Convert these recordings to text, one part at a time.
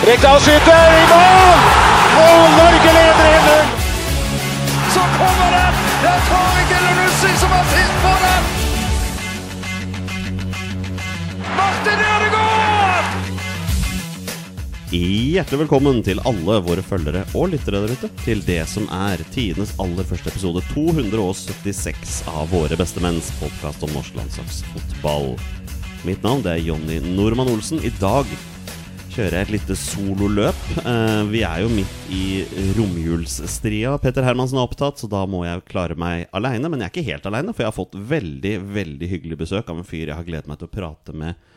Rekdal skyter i mål! Og Norge leder 1-0! Så kommer den! Det er Tariq Elunussi som har sist på den! Martin Ødegaard! Hjertelig velkommen til alle våre følgere og lyttere der ute til det som er tidenes aller første episode 276 av Våre beste menns podkast om norsk landslagsfotball. Mitt navn det er Jonny Normann Olsen. I dag kjører jeg et lite sololøp. Eh, vi er jo midt i romjulsstria. Petter Hermansen er opptatt, så da må jeg klare meg aleine. Men jeg er ikke helt aleine, for jeg har fått veldig, veldig hyggelig besøk av en fyr jeg har gledet meg til å prate med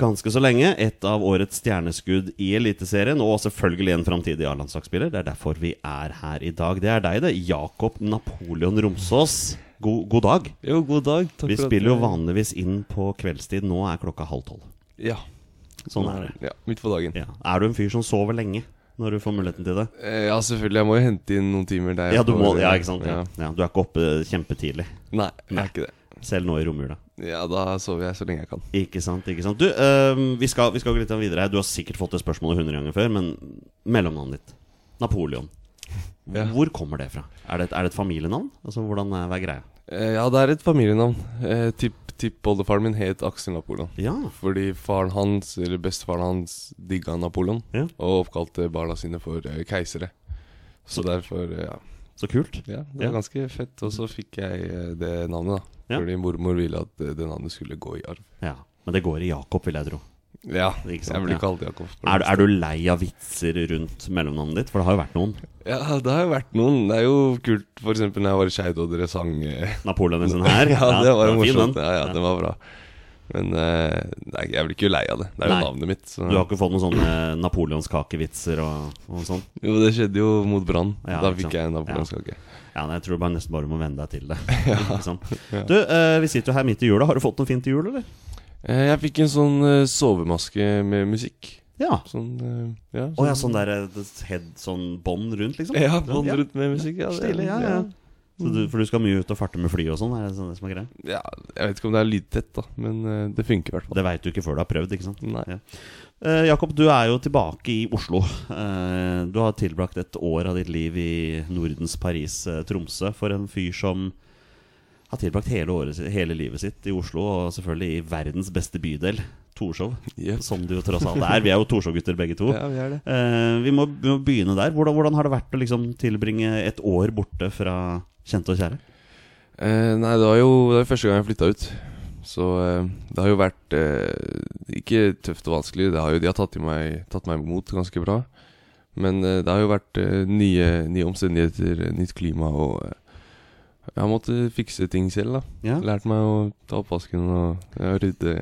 ganske så lenge. Et av årets stjerneskudd i Eliteserien, og selvfølgelig en framtidig A-landslagsspiller. Det er derfor vi er her i dag. Det er deg, det. Jakob Napoleon Romsås. God, god dag. Jo, god dag. Takk Vi spiller jo vanligvis inn på kveldstid. Nå er klokka halv tolv. Ja. Sånn er det. Ja, Midt på dagen. Ja. Er du en fyr som sover lenge når du får muligheten til det? Eh, Ja, selvfølgelig. Jeg må jo hente inn noen timer der. Ja, du må, ja ikke sant? Ja. Ja, du er ikke oppe kjempetidlig, Nei, jeg er ikke det. selv nå i romjula. Ja, da sover jeg så lenge jeg kan. Ikke sant, ikke sant. Du, øhm, vi, skal, vi skal gå litt videre her. Du har sikkert fått det spørsmålet 100 ganger før, men mellomnavnet ditt? Napoleon. Hvor kommer det fra? Er det et, er det et familienavn? Altså, Hvordan er, hva er greia? Eh, Ja, det er et familienavn. Eh, Tipp-tippoldefaren min het Aksel Napoleon. Ja, Fordi faren hans, eller bestefaren hans, digga Napoleon. Ja. Og oppkalte barna sine for eh, keisere. Så derfor, eh, ja. så kult. ja. Det Ja. var ganske fett. Og så fikk jeg eh, det navnet, da. Ja. Fordi mormor ville at eh, det navnet skulle gå i arv. Ja, Men det går i Jakob, vil jeg tro. Ja, jeg blir kalt Jakob. Er, er du lei av vitser rundt mellomnavnet ditt? For det har jo vært noen. Ja, det har jo vært noen. Det er jo kult, eksempel når jeg var i Skeid og dere sang eh, Napoleon sin her. Ja, det var jo morsomt. Ja, ja, det var bra. Men eh, nei, jeg blir ikke lei av det. Det er jo Nei. navnet mitt. Så. Du har ikke fått noen sånne napoleonskakevitser og, og sånn? Jo, det skjedde jo mot Brann. Ja, da fikk jeg en napoleonskake. Ja, nei, jeg tror bare nesten bare du må venne deg til det. ja. Du, eh, vi sitter jo her midt i jula. Har du fått noe fint til jul, eller? Eh, jeg fikk en sånn eh, sovemaske med musikk. Ja. Sånn eh, ja, oh, ja, sånn der head, sånn bånd rundt, liksom? Ja, bånd rundt med musikk. Ja, Stilig, ja, ja. Så du, for du skal mye ut og farte med fly og sånn? Er det sånn det som er greia? Ja, jeg vet ikke om det er lydtett, da, men det funker i hvert fall. Det veit du ikke før du har prøvd, ikke sant? Nei. Ja. Uh, Jakob, du er jo tilbake i Oslo. Uh, du har tilbrakt et år av ditt liv i Nordens Paris, uh, Tromsø. For en fyr som har tilbrakt hele, året, hele livet sitt i Oslo, og selvfølgelig i verdens beste bydel, Torshov. Yep. Som det jo tross alt er. Vi er jo Torshov-gutter begge to. Ja, vi er det. Eh, vi, må, vi må begynne der. Hvordan, hvordan har det vært å liksom tilbringe et år borte fra kjente og kjære? Eh, nei, det var jo det var første gang jeg flytta ut. Så eh, det har jo vært eh, ikke tøft og vanskelig. Det har jo, de har tatt, meg, tatt meg imot ganske bra. Men eh, det har jo vært eh, nye, nye omstendigheter, nytt klima og Jeg har måttet fikse ting selv, da. Ja. Lært meg å ta oppvasken og rydde,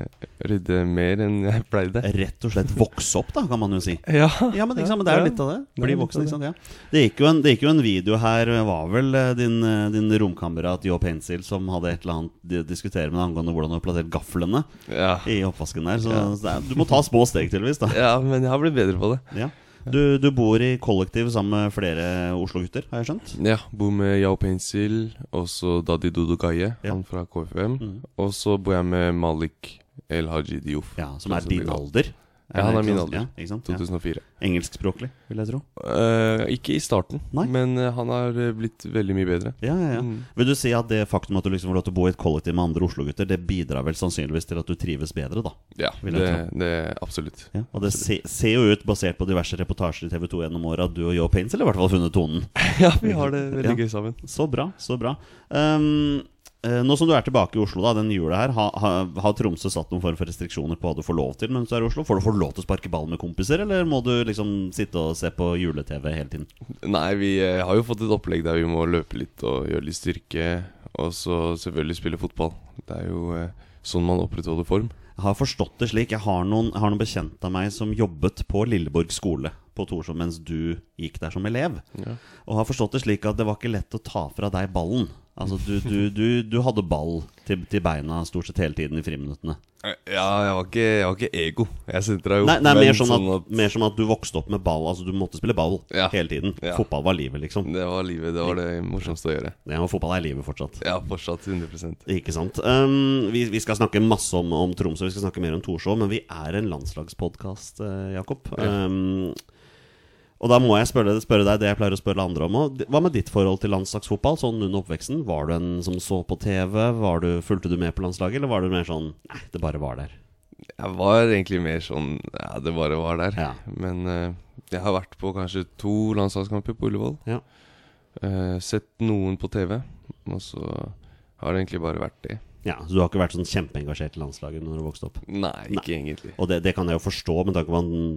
rydde mer enn jeg pleide. Rett og slett vokse opp, da, kan man jo si. Ja, Ja, men, sant, men det er jo litt av det. Bli voksen, ikke sant. Ja. Det, gikk en, det gikk jo en video her, var vel eh, din, eh, din romkamerat Jo Pencil som hadde et eller annet di- diskutere med deg angående hvordan du har plassert gaflene Ja. i oppvasken der. Så, Ja. så er, du må ta små steg, tydeligvis. da ja, men jeg har blitt bedre på det. ja. Du, du bor i kollektiv sammen med flere Oslo-gutter, har jeg skjønt? Ja, Bor med Yao Pencil, og så Dadi Dodo Gaye, Ja. han fra KFM. Mm. Og så bor jeg med Malik El Haji Diouf. Ja, Som er din alder. Ja, han er min alder. Ja, ikke sant? Ja. 2004. Engelskspråklig, vil jeg tro. Uh, ikke i starten, Nei. men eh, han har eh, blitt veldig mye bedre. Ja, ja, ja. Mm. Vil du si at det faktum at du liksom får lov til å bo i et kollektiv med andre Oslo-gutter, det bidrar vel sannsynligvis til at du trives bedre, da? Ja, det, det absolutt. Ja, og det se, ser jo ut, basert på diverse reportasjer i TV 2 gjennom året, at du og Yo Paints, eller i hvert fall funnet tonen. Ja, vi har det veldig gøy sammen. Så bra, så bra. Um, nå som du er tilbake i Oslo da, den jula her, har ha, har Tromsø satt noen form for restriksjoner på hva du får lov til mens du er i Oslo? Får du få lov til å sparke ball med kompiser, eller må du liksom sitte og se på jule-TV hele tiden? Nei, vi eh, har jo fått et opplegg der vi må løpe litt og gjøre litt styrke. Og så selvfølgelig spille fotball. Det er jo eh, sånn man opprettholder form. Jeg har forstått det slik. Jeg har noen, jeg har noen bekjente av meg som jobbet på Lilleborg skole på Torshov mens du gikk der som elev. Ja. Og har forstått det slik at det var ikke lett å ta fra deg ballen. Altså Du, du, du, du hadde ball til, til beina stort sett hele tiden i friminuttene. Ja, jeg var ikke, jeg var ikke ego. Jeg sentra jo Nei, nei mer, sånn at, mer som at du vokste opp med ball. Altså Du måtte spille ball Ja. hele tiden. Ja. Fotball var livet, liksom. Det var livet. Det var det morsomste å gjøre. Ja, og fotball er livet fortsatt. Ja, fortsatt 100% Ikke sant. Um, vi, vi skal snakke masse om, om Tromsø, vi skal snakke mer om Torshov, men vi er en landslagspodkast, uh, Jakob. Ja. Um, og da må jeg spørre, spørre deg det jeg pleier å spørre andre om òg. Hva med ditt forhold til landslagsfotball sånn under oppveksten? Var du en som så på TV? Var du, fulgte du med på landslaget, eller var du mer sånn Nei, det bare var der. Jeg var egentlig mer sånn Ja, det bare var der. Ja. Men uh, jeg har vært på kanskje to landslagskamper på Ullevål. Ja. Uh, sett noen på TV, og så har det egentlig bare vært det. Ja, Så du har ikke vært sånn kjempeengasjert i landslaget når du vokste opp? Nei, ikke egentlig. Og det, det kan jeg jo forstå, med tanke på den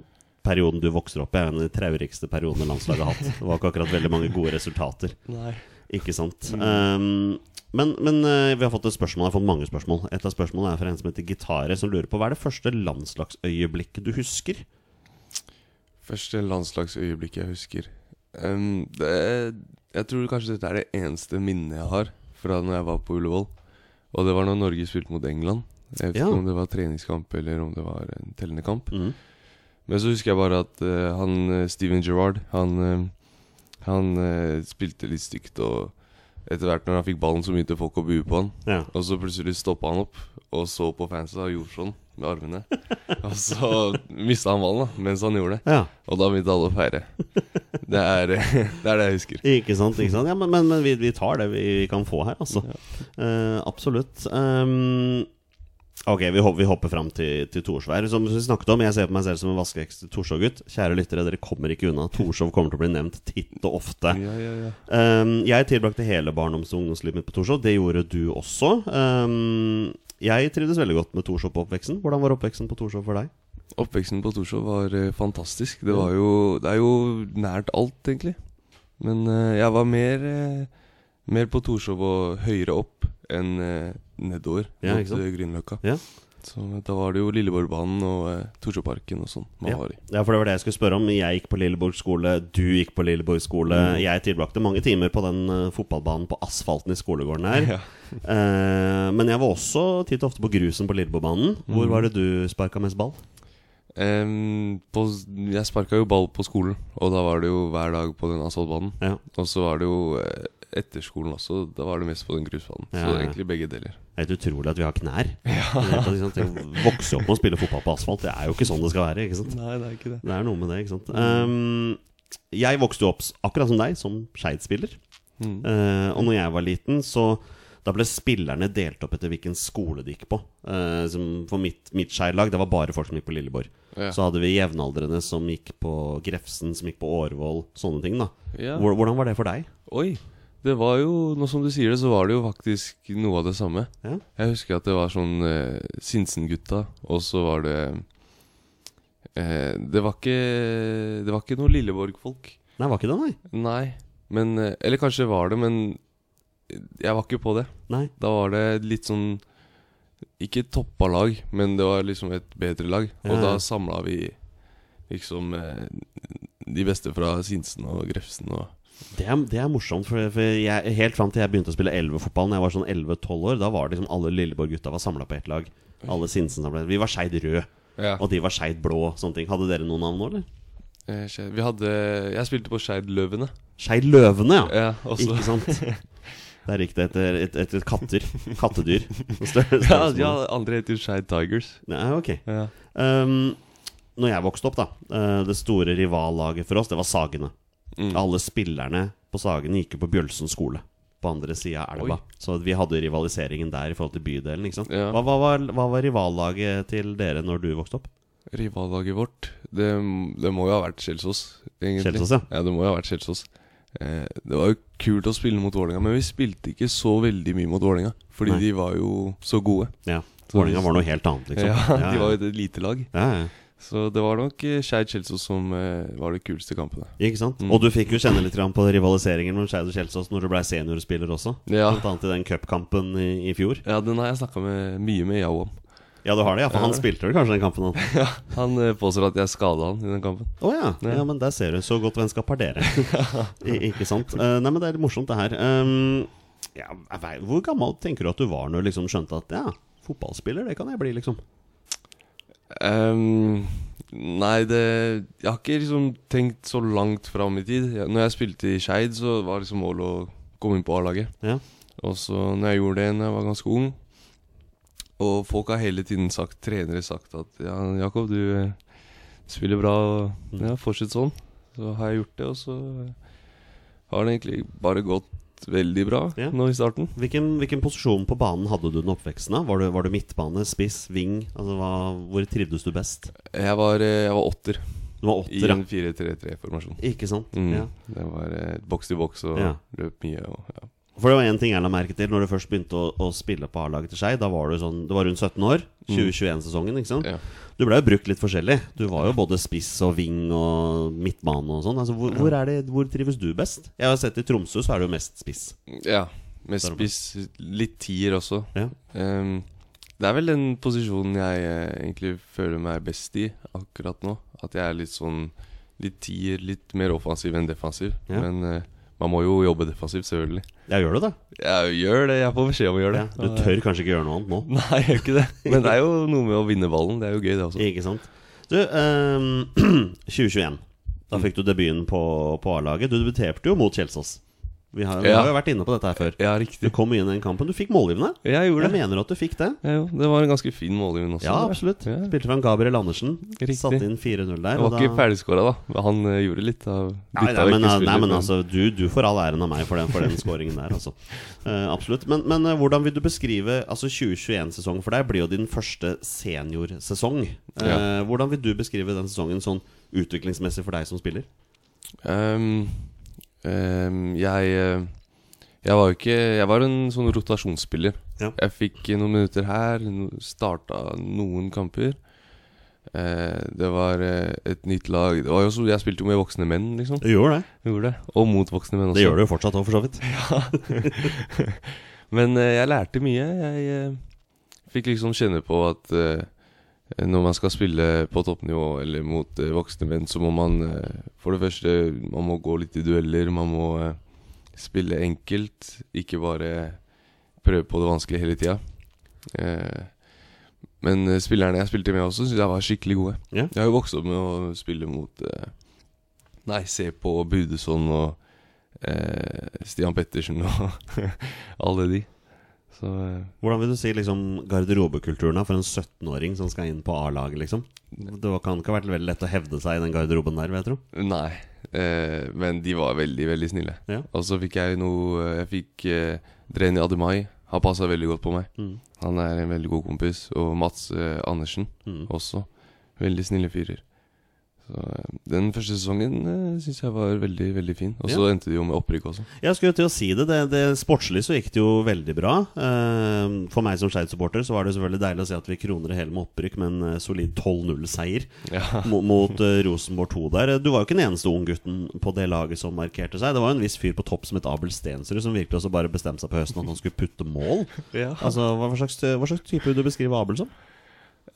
perioden du vokste opp i, er en av de traurigste periodene landslaget har hatt. Det var ikke akkurat veldig mange gode resultater. Nei. Ikke sant. Um, men men uh, vi har fått et spørsmål, jeg har fått mange spørsmål. Et av spørsmålene er fra en som heter Gitare, som lurer på hva er det første landslagsøyeblikket du husker? Første landslagsøyeblikket jeg husker um, det, Jeg tror kanskje dette er det eneste minnet jeg har fra når jeg var på Ullevål. Og det var når Norge spilte mot England. Jeg vet Ja. ikke om det var treningskamp eller om det var en tellende kamp. Mm. Men så husker jeg bare at uh, han eh, Steven Gerrard Han, uh, han uh, spilte litt stygt, og etter hvert når han fikk ballen, så begynte folk å bue på han. Ja. Og så plutselig stoppa han opp og så på fansa og gjorde sånn med armene. og så mista han ballen da mens han gjorde det. ja. Og da begynte alle å feire. Det er, det er det jeg husker. Ikke sant. ikke sant Ja, Men, men, men vi, vi tar det vi, vi kan få her, altså. Eh, absolutt. Um, ok, vi hopper, vi hopper fram til, til Torshov. Som vi snakket om, jeg ser på meg selv som en vaskeekte Torshov-gutt. Kjære lyttere, dere kommer ikke unna. Torshov kommer til å bli nevnt titt og ofte. Ja, ja, ja. Um, jeg tilbrakte hele barndoms- og ungdomslivet mitt på Torshov. Det gjorde du også. Um, jeg trivdes veldig godt med Torshov på oppveksten. Hvordan var oppveksten på Torshov for deg? Oppveksten på Torshov var uh, fantastisk. Det var jo Det er jo nært alt, egentlig. Men uh, jeg var mer uh, Mer på Torshov og høyere opp enn eh, nedover Ja, mot eh, Grünerløkka. Ja. Så da var det jo Lilleborgbanen og eh, Torshovparken og sånn man Ja. Ja, for det var det jeg skulle spørre om. Jeg gikk på Lilleborg skole, du gikk på Lilleborg skole. Jeg tilbrakte mange timer på den uh, fotballbanen på asfalten i skolegården her. Ja. Eh, men jeg var også titt og ofte på grusen på Lilleborgbanen. Hvor Mm. var det du sparka mest ball? Um, på, jeg sparka jo ball på skolen, og da var det jo hver dag på den asfaltbanen. Ja. Og så var det jo eh, etter skolen også, da var det mest på den grusbanen. Ja, Så er egentlig begge deler. Det er helt utrolig at vi har knær. Ja. Vokser jo opp med å spille fotball på asfalt. Det er jo ikke sånn det skal være. Ikke sant? Nei, det er ikke det. Det er noe med det. ikke sant? Um, jeg vokste jo opp akkurat som deg, som Skeid-spiller. Mm. Uh, og når jeg var liten, så da ble spillerne delt opp etter hvilken skole de gikk på. Uh, som for mitt, mitt Skeid-lag, det var bare folk som gikk på Lilleborg. Ja. Så hadde vi jevnaldrende som gikk på Grefsen, som gikk på Årvoll, sånne ting. da Ja. Hvordan var det for deg? Oi. Det var jo, nå som du sier det, så var det jo faktisk noe av det samme. Ja. Jeg husker at det var sånn eh, Sinsen-gutta, og så var det eh, Det var ikke Det var ikke noe Lilleborg-folk. Nei, var ikke det, nei? Nei. Men eh, Eller kanskje var det, men jeg var ikke på det. Nei. Da var det litt sånn Ikke toppa lag, men det var liksom et bedre lag. Og da samla vi liksom eh, de beste fra Sinsen og Grefsen og Det er, det er morsomt, for, for jeg, helt fram til jeg begynte å spille 11-fotball Når jeg var sånn 11-12 år, da var det liksom alle Lilleborg-gutta var samla på ett lag. Alle Sinsen samlet. Vi var Skeid rød, Ja. og de var Skeid blå. Sånne ting Hadde dere noen navn nå, eller? Eh, Vi hadde Jeg spilte på Skeid Løvene. Skeid Løvene, ja. Ja. Ikke sant? Der gikk det etter, etter, etter katter. Kattedyr. Større, ja, størrelse ja, med- andre heter Skeid Tigers. ja, ok. Ja. Um, når jeg vokste opp, da eh, Det store rivallaget for oss, det var Sagene. Mm. Alle spillerne på Sagene gikk jo på Bjølsen skole. På andre sida av elva. Oi. Så vi hadde rivaliseringen der i forhold til bydelen. Ikke sant? Ja. Hva, hva, var, hva var rivallaget til dere når du vokste opp? Rivallaget vårt, det, det må jo ha vært Kjelsås. egentlig. Kjelsås, ja. Ja, det må jo ha vært Kjelsås. Eh, det var jo kult å spille mot Vålerenga, men vi spilte ikke så veldig mye mot Vålerenga. Fordi Nei. de var jo så gode. Ja. Vålerenga var noe helt annet, liksom. Ja, De var jo et lite lag. ja, ja. Så det var nok eh, Skeid Kjelsås som eh, var de kuleste kampene. Ikke sant? Mm. Og du fikk jo kjenne litt på rivaliseringen mellom Skeid og Kjelsås når du ble seniorspiller også. Ja, Blant annet i den cupkampen i, i fjor. ja den har jeg snakka mye med Yao om. Ja, du har det, ja, for han spilte vel kanskje den kampen? han Ja, Han eh, påstår at jeg skada han i den kampen. Å ja. ja, men der ser du. Så godt vennskap har dere. I, ikke sant? Uh, nei, men det er litt morsomt, det her. Um, ja, vet- hvor gammel tenker du at du var når du liksom skjønte at ja, fotballspiller, det kan jeg bli, liksom? Ehm, nei, det Jeg har ikke liksom tenkt så langt fram i tid. Når jeg spilte i Skeid, så var liksom målet å komme inn på A-laget. Ja. Og så når jeg gjorde det når jeg var ganske ung Og folk har hele tiden sagt, trenere sagt at Ja, Jakob, du spiller bra, og ja, fortsett sånn. Så har jeg gjort det, og så har det egentlig bare gått veldig bra Ja. nå i starten. Hvilken, hvilken posisjon på banen hadde du den oppveksten av? Var du, var du midtbane, spiss, wing? Altså, hva, hvor trivdes du best? Jeg var, eh, jeg var åtter Du var i åtter, en 4-3-3-formasjon. Ikke sant? Mm. Ja. Det var eh, boks til boks og Ja. løp mye. Og. For det var én ting jeg la merke til når du først begynte å, å spille på A-laget til Skei. Da var du sånn Du var rundt 17 år. 2021-sesongen, ikke sant? Mm. Ja. Du ble jo brukt litt forskjellig. Du var jo både spiss og wing og midtbane og sånn. Altså, hvor, hvor, er det, hvor trives du best? Jeg har sett i Tromsø så er du mest spiss. ja. Med spiss, litt tier også. Ja. Um, det er vel den posisjonen jeg eh, egentlig føler meg best i akkurat nå. At jeg er litt sånn Litt tier, litt mer offensiv enn defensiv. Ja. Men eh, man må jo jobbe defensivt, selvfølgelig. Ja, gjør du det? Jeg gjør det, jeg får beskjed om å gjøre Ja, det. du tør kanskje ikke gjøre noe annet nå? Nei, jeg gjør ikke det. Men det er jo noe med å vinne ballen. Det er jo gøy, det også. Ikke sant? Du, um, 2021. Da fikk du debuten på, på A-laget. Du debuterte jo mot Kjelsås. Vi har, Ja. har jo vært inne på dette her før. Ja, riktig Du kom inn i den kampen. Du fikk målgivende. Jeg gjorde det Jeg mener at du fikk det. Ja, jo, det var en ganske fin målgivende også. Ja, absolutt. Ja. Spilte fram Gabriel Andersen. Riktig. Satte inn 4-0 der. Det var var da- ikke ferdigskåra, da. Han uh, gjorde litt av Nei, nei, men, spillet, nei, men men- altså, du, du får all æren av meg for den, for den skåringen der. Altså. Uh, absolutt. Men, men uh, hvordan vil du beskrive altså 2021-sesongen for deg? Blir jo din første seniorsesong. Eh. Hvordan vil du beskrive den sesongen sånn utviklingsmessig for deg som spiller? Ehm, jeg eh, Jeg var jo ikke Jeg var en sånn rotasjonsspiller. Ja. Jeg fikk noen minutter her, starta noen kamper. Eh, det var eh, et nytt lag. Det var jo så, jeg spilte jo med voksne menn, liksom. Du gjorde det. Jeg Gjorde det. Og mot voksne menn også. Det gjør du jo fortsatt òg, for så vidt. Men eh, jeg lærte mye. Jeg fikk liksom kjenne på at når man skal spille på toppnivå eller mot eh, voksne menn, så må man eh, for det første Man må gå litt i dueller. Man må eh, spille enkelt, ikke bare prøve på det vanskelige hele tida. Eh, men eh, spillerne jeg spilte med også, syns jeg var skikkelig gode. Yeah. Jeg har jo vokst opp med å spille mot eh, Nei, se på Budeson og eh, Stian Pettersen og alle de. Så eh, Hvordan vil du si liksom, garderobekulturen er for en 17-åring som skal inn på A-laget? Liksom? Det kan ikke ha vært veldig lett å hevde seg i den garderoben der, vil jeg tro. Nei. Eh, men de var veldig, veldig snille. Ja. Og så fikk jeg noe Jeg fikk eh, Dreni Ademai. Han passa veldig godt på meg. Mm. Han er en veldig god kompis. Og Mats eh, Andersen Mm. også. Veldig snille fyrer. Så eh, Den første sesongen uh, syns jeg var veldig, veldig fin. Og så endte det jo med opprykk også. Jeg skulle til å si det. det, det Sportslig så gikk det jo veldig bra. Eh, for meg som Skeid-supporter så var det selvfølgelig deilig å se at vi kroner det hele med opprykk med en eh, solid 12-0-seier Ja. mot, mot eh, Rosenborg 2 der. Du var jo ikke den eneste unggutten på det laget som markerte seg. Det var jo en viss fyr på topp som het Abel Stensrud, som virkelig også bare bestemte seg på høsten at han skulle putte mål. Ja. Altså, Hva slags, hva slags type du beskrive Abel som?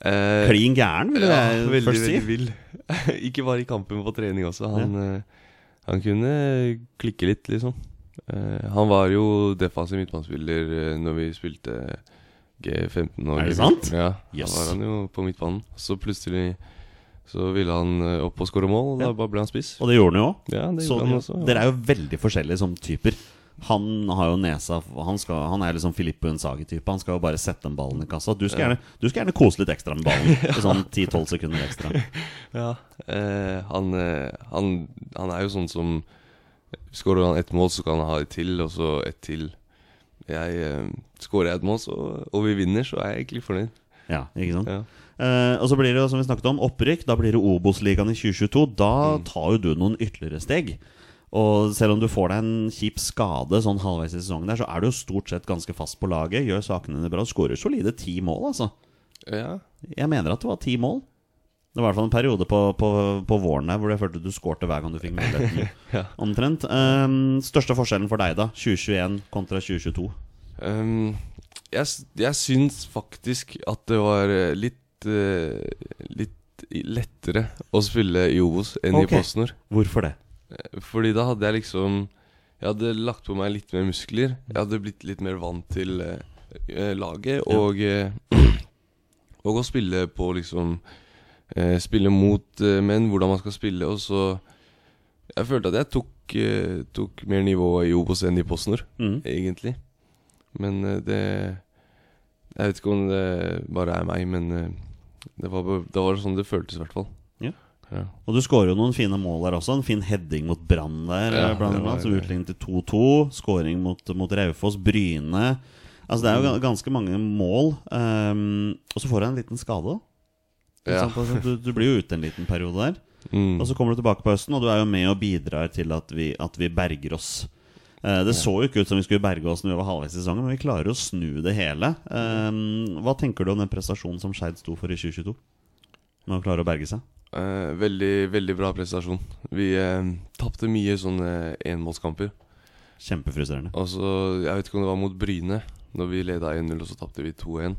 Eh, Klin gæren, vil ja, jeg veldig, først si. veldig vill. ikke bare i kampen, men på trening også. Han, eh, han kunne klikke litt, liksom. Uh, han var jo defensiv midtbanespiller når vi spilte G15. Og Er det sant? Ja, Yes. da var han jo på midtbanen. Så plutselig så ville han opp og skåre mål, og da Ja. bare ble han spiss. Og det gjorde han jo òg. Ja, det Så gjorde han også. ja. dere er jo veldig forskjellige som typer. Han har jo nesa Han, skal, han er liksom Filippo Unsage-type. Han skal jo bare sette den ballen i kassa. Du skal, gjerne, du skal gjerne kose litt ekstra med ballen. Sånn 10-12 sekunder ekstra. Ja, eh, han, eh, han, han er jo sånn som Skårer han ett mål, så kan han ha et til, og så ett til. Jeg eh, Skårer jeg et mål, så, og vi vinner, så er jeg egentlig fornøyd. Ja, ikke sant? Ja. Eh, og så blir det som vi snakket om, opprykk. Da blir det Obos-ligaen i 2022. Da Mm. tar jo du noen ytterligere steg. Og selv om du får deg en kjip skade sånn halvveis i sesongen, der så er du jo stort sett ganske fast på laget. Gjør sakene dine bra. Skårer solide ti mål, altså. Ja, Jeg mener at det var ti mål. Det var i hvert fall en periode på, på, på våren der hvor jeg følte du skårte hver gang du fikk muligheten. Ja. Omtrent. Um, største forskjellen for deg, da? 2021 kontra 2022? Um, jeg, s- jeg syns faktisk at det var eh, litt uh, Litt lettere å spille i Obos enn okay. i PostNord. Hvorfor det? Fordi da hadde jeg liksom Jeg hadde lagt på meg litt mer muskler. Jeg hadde blitt litt mer vant til eh, eh, laget og eh, Og å spille på liksom eh, Spille mot eh, menn, hvordan man skal spille, og så Jeg følte at jeg tok, eh, tok mer nivå i Obos enn i PostNord, Mm. egentlig. Men det Jeg vet ikke om det bare er meg, men det var, det var sånn det føltes, i hvert fall. Ja. Og du skårer jo noen fine mål der også. En fin heading mot Brann der, Ja, blant annet. Som utlignet til 2-2. Skåring mot, mot Raufoss. Bryne. Altså Det er jo ganske mange mål. Um, og så får du en liten skade. Ja. Altså, du, du blir jo ute en liten periode der. Mm. Og så kommer du tilbake på høsten, og du er jo med og bidrar til at vi, at vi berger oss. Eh, det så jo ikke ut som vi skulle berge oss når vi var halvveis i sesongen, men vi klarer å snu det hele. Ehm, hva tenker du om den prestasjonen som Skeid sto for i 2022? Med å klare å berge seg? Eh, veldig, veldig bra prestasjon. Vi eh, tapte mye sånne enmålskamper. Kjempefrustrerende. Og så, Jeg vet ikke om det var mot Bryne, når vi leda 1-0, og så tapte vi 2-1.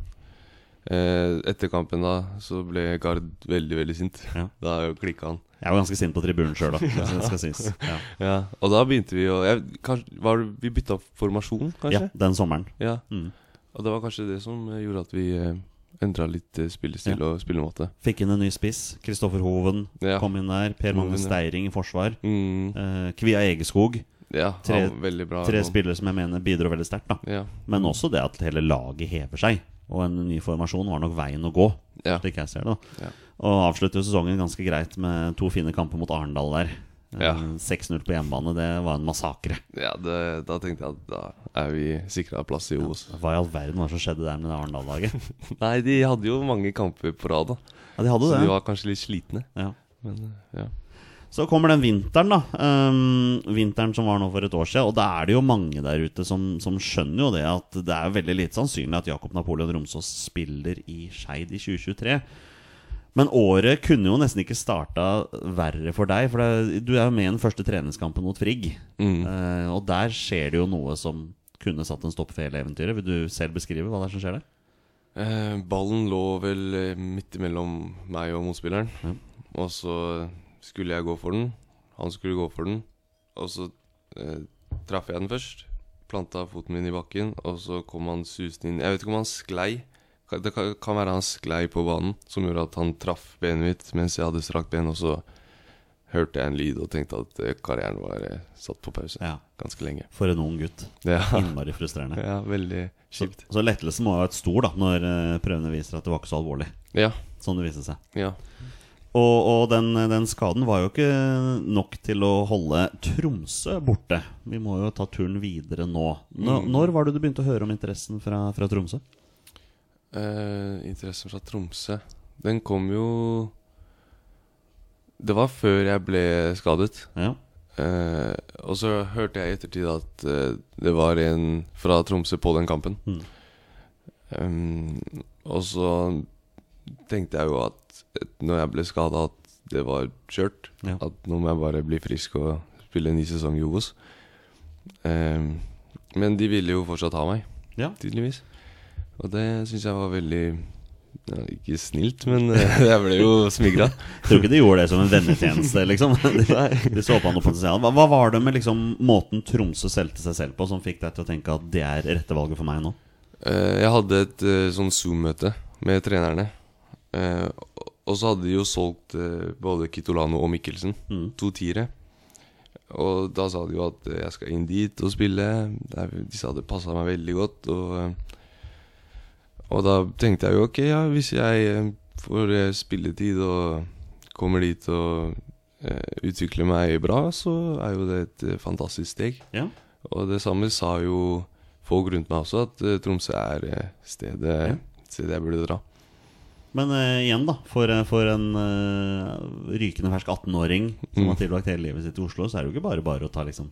Eh, etter kampen da så ble Gard veldig, veldig sint. Ja. Da klikka han. Jeg var ganske sint på tribunen sjøl, da. Det skal sies. Ja. Ja, Og da begynte vi å jeg, kanskje, var det, Vi bytta formasjon, ja, den sommeren. Ja. Mm. Og det var kanskje det som gjorde at vi eh, endra litt spillestil spillestil og spillemåte. Fikk inn en ny spiss. Kristoffer Hoven Ja. kom inn der. Per Magne ja. Steiring i forsvar. Mm, Eh, Kvia Egeskog. ja, Tre- bra. Tre spillere som jeg mener bidro veldig sterkt. Ja. Men også det at hele laget hever seg. Og en ny formasjon var nok veien å gå, Ja. slik jeg ser det. da Ja. Og avslutter jo sesongen ganske greit med to fine kamper mot Arendal der. Ja. 6-0 på hjemmebane, det var en massakre. Ja, det, da tenkte jeg at da er vi sikra plass i Obos. Hva i all verden var det som skjedde der med det Arendal-laget? Nei, de hadde jo mange kamper på rad, da. Ja, de hadde Så det. de var kanskje litt slitne. Ja. Men eh, ja. Så kommer den vinteren, da. Um, vinteren som var nå for et år siden. Og da er det jo mange der ute som, som skjønner jo det at det er veldig lite sannsynlig at Jakob Napoleon Romsås spiller i Skeid i 2023. Men året kunne jo nesten ikke starta verre for deg. For det, du er jo med i den første treningskampen mot Frigg. Mm. Uh, og der skjer det jo noe som kunne satt en stopp for hele eventyret. Vil du selv beskrive hva det er som skjer der? Uh, ballen lå vel eh, midt imellom meg og motspilleren. Ja. Og så skulle jeg gå for den. Han skulle gå for den. Og så uh, traff jeg den først. Planta foten min i bakken, og så kom han susende inn. Jeg vet ikke om han sklei. Det kan, være han sklei på banen, som gjorde at han traff benet mitt mens jeg hadde strakt ben. Og så hørte jeg en lyd og tenkte at eh, karrieren var eh, satt på pause Ja, ganske lenge. For en ung gutt. Ja, Innmari frustrerende. ja veldig Så, kjipt. så lettelsen må ha vært stor da når eh, prøvene viser at det var ikke så alvorlig. Ja, Som det viste seg. ja. Og, og den, den skaden var jo ikke nok til å holde Tromsø borte. Vi må jo ta turen videre nå. nå Mm. Når var det du begynte å høre om interessen fra, fra Tromsø? Eh, interessen fra Tromsø Den kom jo Det var før jeg ble skadet. Ja, Uh, og så hørte jeg i ettertid at uh, det var en fra Tromsø på den kampen. Mm. Um, og så tenkte jeg jo at når jeg ble skada, at det var kjørt. Ja. At nå må jeg bare bli frisk og spille en ny sesong i Ovos. Um, men de ville jo fortsatt ha meg, ja. tydeligvis. Og det syns jeg var veldig ja, Ikke snilt, men eh, jeg ble jo smigra. Tror ikke de gjorde det som en vennetjeneste, liksom. De, de så på noe potensial. Hva, hva var det med liksom måten Tromsø solgte seg selv på, som fikk deg til å tenke at det er rette valget for meg nå? Eh, jeg hadde et eh, sånn Zoom-møte med trenerne. Og- så hadde de jo solgt både Kitolano og Mikkelsen. Mm. To tiere. Og da sa de jo at jeg skal inn dit og spille. De sa det passa meg veldig godt. Og, og da tenkte jeg jo ok, ja, hvis jeg eh, får eh, spilletid og kommer dit og eh, utvikler meg bra, så er jo det et fantastisk steg. Ja. Og det samme sa jo folk rundt meg også, at Tromsø er stedet, Ja. stedet jeg burde dra. Men uh, igjen, da. For, for en uh, rykende fersk 18-åring som Mm. har tilbrakt hele livet sitt i Oslo, så er det jo ikke bare bare å ta liksom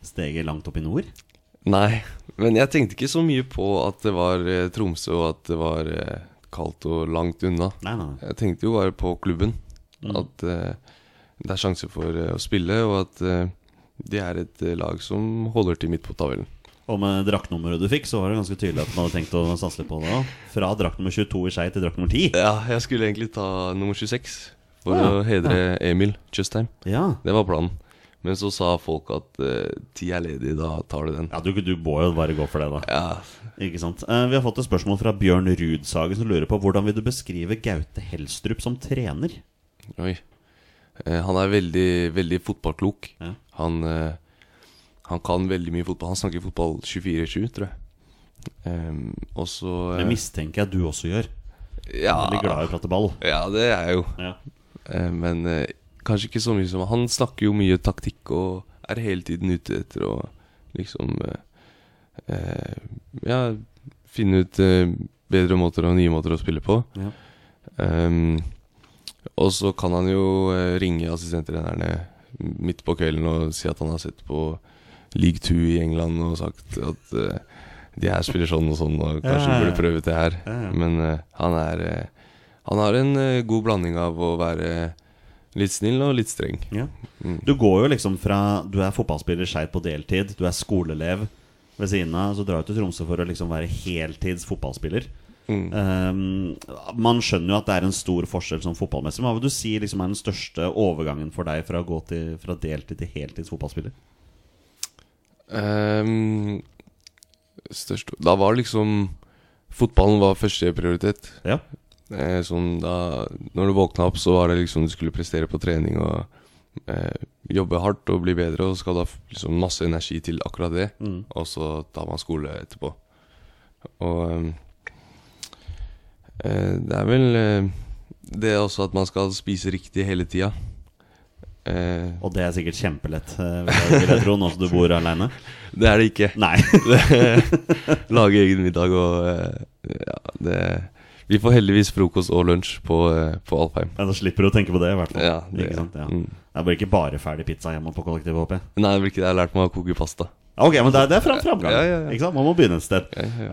steget langt opp i nord. Nei, men jeg tenkte ikke så mye på at det var eh, Tromsø, og at det var eh, kaldt og langt unna. Nei, nei. Jeg tenkte jo bare på klubben. Mm. At eh, det er sjanse for eh, å spille, og at eh, det er et eh, lag som holder til midt på tabellen. Og med draktnummeret du fikk, så var det ganske tydelig at man hadde tenkt å satse litt på det òg. Fra drakt nummer 22 i Skei til drakt nummer 10. Ja, jeg skulle egentlig ta nummer 26 for å hedre Emil Tjøstheim. Ja, Det var planen. Men så sa folk at uh, ti er ledig, da tar du den. ja du, du må jo bare gå for det, da. Ja, Ikke sant? Uh, vi har fått et spørsmål fra Bjørn Rudsagen som lurer på hvordan vil du beskrive Gaute Helstrup som trener? oi. Uh, han er veldig, veldig fotballklok. Ja. Han, han kan veldig mye fotball. Han snakker fotball 24-7, tror jeg. Um, og så Det mistenker jeg du også gjør. ja, Veldig glad i å prate ball. ja, det er jeg jo. Ja. Men kanskje ikke så mye som Han snakker jo mye taktikk og er hele tiden ute etter å liksom eh, eh, Ja, finne ut eh, bedre måter og nye måter å spille på. Ja. Um, og så kan han jo eh, ringe assistenttrenerne midt på kvelden og si at han har sett på League 2 i England og sagt at eh, de her spiller sånn og sånn, og kanskje Ja, ja, ja. burde prøve det her. Men eh, han er eh, Han har en eh, god blanding av å være litt snill og litt streng. Ja. Mm. Du går jo liksom fra Du er fotballspiller skeivt på deltid, du er skoleelev ved siden av, så drar du til Tromsø for å liksom være heltids fotballspiller. Mm. Um, man skjønner jo at det er en stor forskjell som fotballmester. Hva vil du si liksom er den største overgangen for deg fra å gå til, fra deltid til heltids fotballspiller? Um, størst, da var liksom Fotballen var første prioritet. Ja. Eh, sånn da Når du våkna opp, så var det liksom du skulle prestere på trening og eh, jobbe hardt og bli bedre, og så skal du ha liksom masse energi til akkurat det. Mm. Og så tar man skole etterpå. Og ehm, eh, det er vel eh, det også at man skal spise riktig hele tida. Eh, Og det er sikkert kjempelett, eh, vil jeg, tro, nå som du bor aleine. det er det ikke. Nei. Lage egen middag og eh, Ja, det Vi får heldigvis frokost og lunsj på, eh, på Alfheim. Ja, da slipper du å tenke på det, i hvert fall. Ja, det- ikke sant? Ja. mm. Det blir ikke bare ferdig pizza hjemme på kollektivet, håper jeg. Nei, det blir ikke det. Jeg har lært meg å koke pasta. Ok, men det er, det er fram, framgang. Ja, ja, ja. Ikke sant? Man må begynne et sted.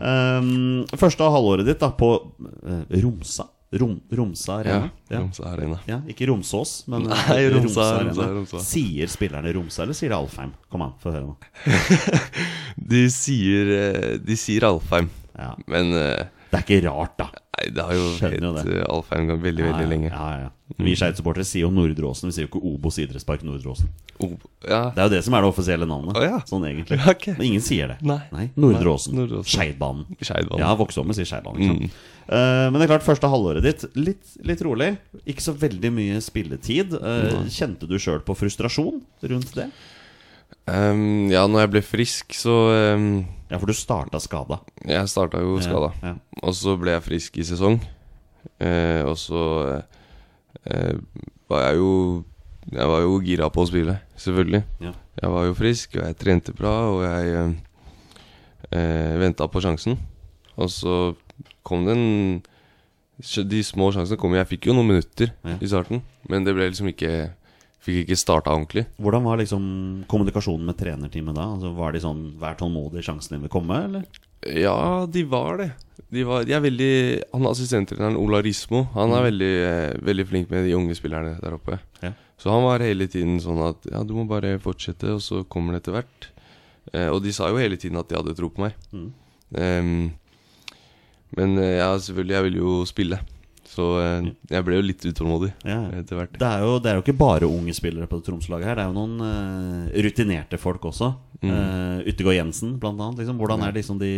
Um, første halvåret ditt da på uh, Romsa Rom, Romsa Arena. Ja. Romsa Arena. Ja, ikke Romsås, men Nei, Romsa, Romsa, Arena. Romsa, Romsa. Sier spillerne Romsa, eller sier de Alfheim? Kom an, få høre nå. De sier, eh, de sier Alfheim, Ja. men eh, Det er ikke rart, da. Nei, det har jo hett eh, Alfheim veldig, veldig lenge. Ja, ja. Vi Skeid-supportere sier jo Nordre Åsen, vi sier jo ikke Obos idrettspark Nordre Åsen. Ja. Det er jo det som er det offisielle navnet. Oh, ja. Sånn egentlig. Ja, ok. Men ingen sier det. Nei. Nei. Nordre Åsen. Skeidbanen. Ja, vokste opp med å si Skeidbanen. Mm. Uh, men det er klart, første halvåret ditt, litt, litt rolig. Ikke så veldig mye spilletid. Uh, kjente du sjøl på frustrasjon rundt det? Ehm, ja, når jeg ble frisk, så um, Ja, for du starta skada. Jeg starta jo skada. Ja, Og så ble jeg frisk i sesong. Uh, og så uh, var jeg jo Jeg var jo gira på å spille, selvfølgelig. Ja. Jeg var jo frisk, og jeg trente bra, og jeg uh, eh, venta på sjansen. Og så kom den De små sjansene kom. Jeg fikk jo noen minutter Ja. i starten, men det ble liksom ikke Fikk ikke starta ordentlig. Hvordan var liksom kommunikasjonen med trenerteamet da? Altså, var de sånn 'vær tålmodig, sjansen din vil komme', eller? Ja, de var det. De, var, de er veldig Han assistenttreneren Ola Rismo Han er veldig, eh, veldig flink med de unge spillerne der oppe. Ja. Så han var hele tiden sånn at Ja, du må bare fortsette, og så kommer det etter hvert. Eh, og de sa jo hele tiden at de hadde tro på meg. Mm. Um, men eh, ja, selvfølgelig, jeg ville jo spille. Så eh, jeg ble jo litt utålmodig Ja. etter hvert. Det er, jo, det er jo ikke bare unge spillere på det Tromsø-laget her. Det er jo noen uh, rutinerte folk også. Mm. Uh, Yttergård Jensen, blant annet. Liksom. Hvordan, liksom de,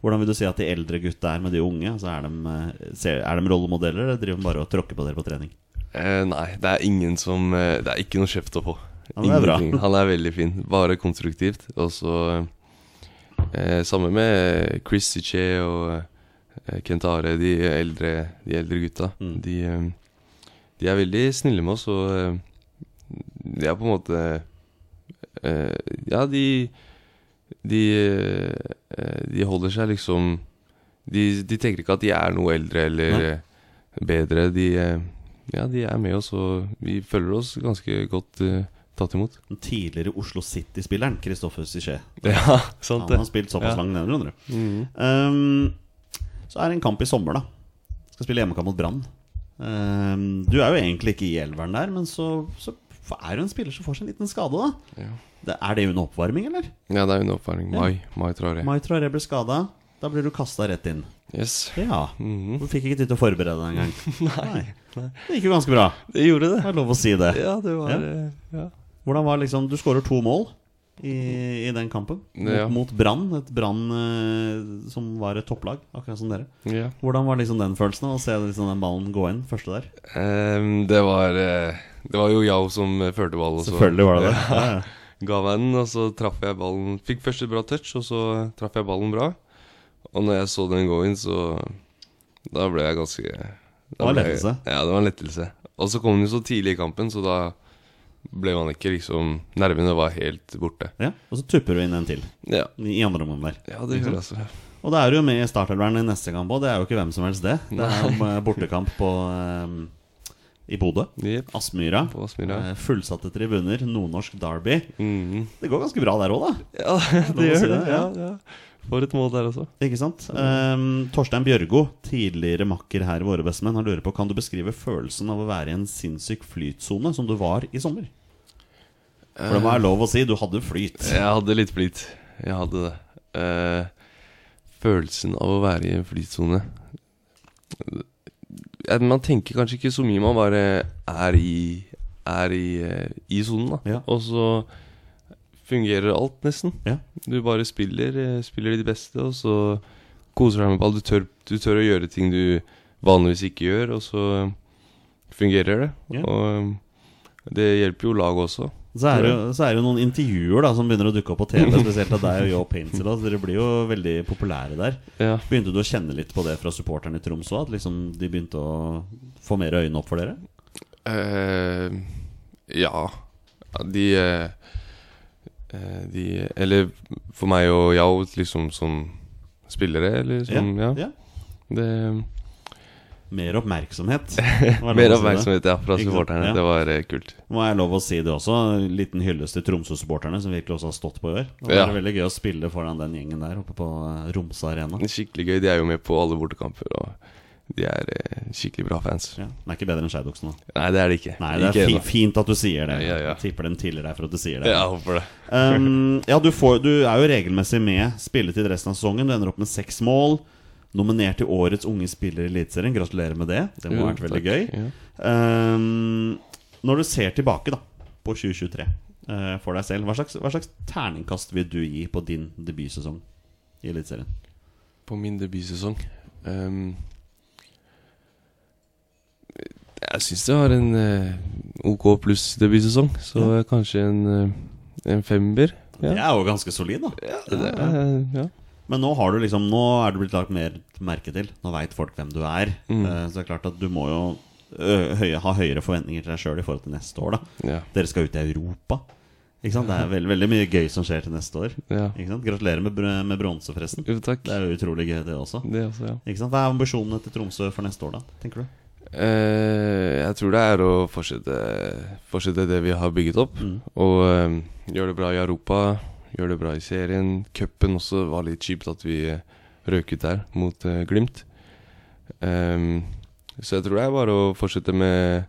hvordan vil du si at de eldre gutta er med de unge? Altså, er, de, er de rollemodeller, eller driver de bare og tråkker på dere på trening? Uh, nei, det er ingen som Det er ikke noe kjeft å få. Han er bra. Han er veldig fin. Bare konstruktivt. Og så Sammen med Chris Siche og Kent Are, de eldre, de eldre gutta. Mm. De, eh, de er veldig snille med oss, og eh, de er på en måte eh, Ja, de De, eh, de holder seg liksom de, de tenker ikke at de er noe eldre eller Nei. eh, bedre. De, eh, ja, de er med oss, og vi føler oss ganske godt eh, tatt imot. Den tidligere Oslo City-spilleren Kristoffer Siché. Ja, sant Han har spilt såpass Ja. lang nedover. Mm. Um, så er det en kamp i sommer, da. Skal spille hjemmekamp mot Brann. Um, du er jo egentlig ikke i elveren der, men så, så er du en spiller som får seg en liten skade, da? Ja. Det, er det under oppvarming, eller? Ja, det er under oppvarming. Mai. Mai Traoré. Mai Traoré ble skada. Da blir du kasta rett inn. Yes. Ja. Mhm. Du fikk ikke tid til å forberede deg engang. Nei. Det gikk jo ganske bra. Det gjorde Det det. er lov å si det. Ja, det var Ja. eh, ja. Hvordan var liksom Du skårer to mål i, i den kampen. Mot, Ja. mot Brann. Et Brann eh, som var et topplag, akkurat som dere. ja. Hvordan var liksom den følelsen av å se liksom den ballen gå inn første der? Um, det var eh, Det var jo Yao som eh, førte ballen. Selvfølgelig var det det. Ja, ja. Ga meg den, og så traff jeg ballen Fikk først et bra touch, og så traff jeg ballen bra. Og når jeg så den gå inn, så Da ble jeg ganske da var jeg- lettelse. Ja, det var en lettelse. Og så kom den jo så tidlig i kampen, så da ble man ikke liksom Nervene var helt borte. ja. Og så tupper du inn en til Ja, i andre omgang der. ja det gjør altså. Og det er jo med i startelveren i neste kamp òg. Det er jo ikke hvem som helst, det. Det er jo eh, bortekamp på um, i Bodø. Yep. Aspmyra. Aspmyra. Eh, Fullsatte tribuner. Nordnorsk derby. Mhm. Det går ganske bra der òg, da. Ja, det, det si gjør det. det, Ja, ja. For et mål der også. Ikke sant? Um, Torstein Bjørgo, tidligere makker her i Våre bestemenn, han lurer på Kan du beskrive følelsen av å være i en sinnssyk flytsone som du var i sommer? For det må være lov å si, du hadde flyt. Jeg hadde litt flyt. Jeg hadde det. Uh, følelsen av å være i en flytsone Man tenker kanskje ikke så mye, man bare er i Er i, eh, i sonen, da. Ja. Og så fungerer alt, nesten. Ja. Du bare spiller, eh, spiller ditt beste, og så koser deg med ball. Du tør, du tør å gjøre ting du vanligvis ikke gjør, og så fungerer det. Ja. Og eh, det hjelper jo laget også. Så er, det, så er det noen intervjuer da som begynner å dukke opp på TV, spesielt av deg og Joe. Altså, dere blir jo veldig populære der. Ja. Begynte du å kjenne litt på det fra supporterne i Troms òg? At liksom de begynte å få mer øyne opp for dere? Uh, ja. De eh, De Eller for meg og Yao, liksom som spillere, eller som Ja. ja. Det, Mer oppmerksomhet. mer oppmerksomhet ja, fra supporterne. Ja. Det var eh, kult. Må jeg lov å si det også. En liten hyllest til Tromsø-supporterne, som virkelig også har stått på i år. Det Ja. var veldig gøy å spille foran den gjengen der oppe på eh, Romsa Arena. Skikkelig gøy. De er jo med på alle bortekamper, og de er eh, skikkelig bra fans. Ja, Den er ikke bedre enn Skeidoksen, da. Nei, det er det ikke. Nei, det er Ikke ennå. fint at du sier det. Ja, ja, ja. Jeg tipper dem tilgir deg for at du sier det. Ja, jeg håper det. Um, ja, du, får, du er jo regelmessig med spilletid resten av sesongen. Du ender opp med seks mål. Nominert til årets unge spiller i Eliteserien. Gratulerer med det. Det må ha vært veldig takk. gøy. Ja. Um, når du ser tilbake da på 2023 uh, for deg selv, hva slags, hva slags terningkast vil du gi på din debutsesong i Eliteserien? På min debutsesong ehm, Jeg syns det var en uh, OK pluss debutsesong, så Ja. kanskje en, eh, en femmer. Det er jo ganske solid, da. Det ja. Men nå har du liksom Nå er du blitt lagt mer merke til. Nå veit folk hvem du er. Mm. Eh, så det er klart at du må jo høye, ha høyere forventninger til deg sjøl i forhold til neste år. da Ja. Dere skal ut i Europa. Ikke sant? Det er veldig, veldig mye gøy som skjer til neste år. ja. Ikke sant? Gratulerer med, med bronse, forresten. Jo, takk. Det er jo utrolig gøy, det også. Det også, ja. Ikke sant? Hva er ambisjonene til Tromsø for neste år, da? Tenker du? Eh, jeg tror det er å fortsette, fortsette det vi har bygget opp. Mm. Og eh, gjøre det bra i Europa, gjøre det bra i serien. Cupen også var litt kjipt at vi eh, røk ut der mot uh, Glimt. Um, så jeg tror det er bare å fortsette med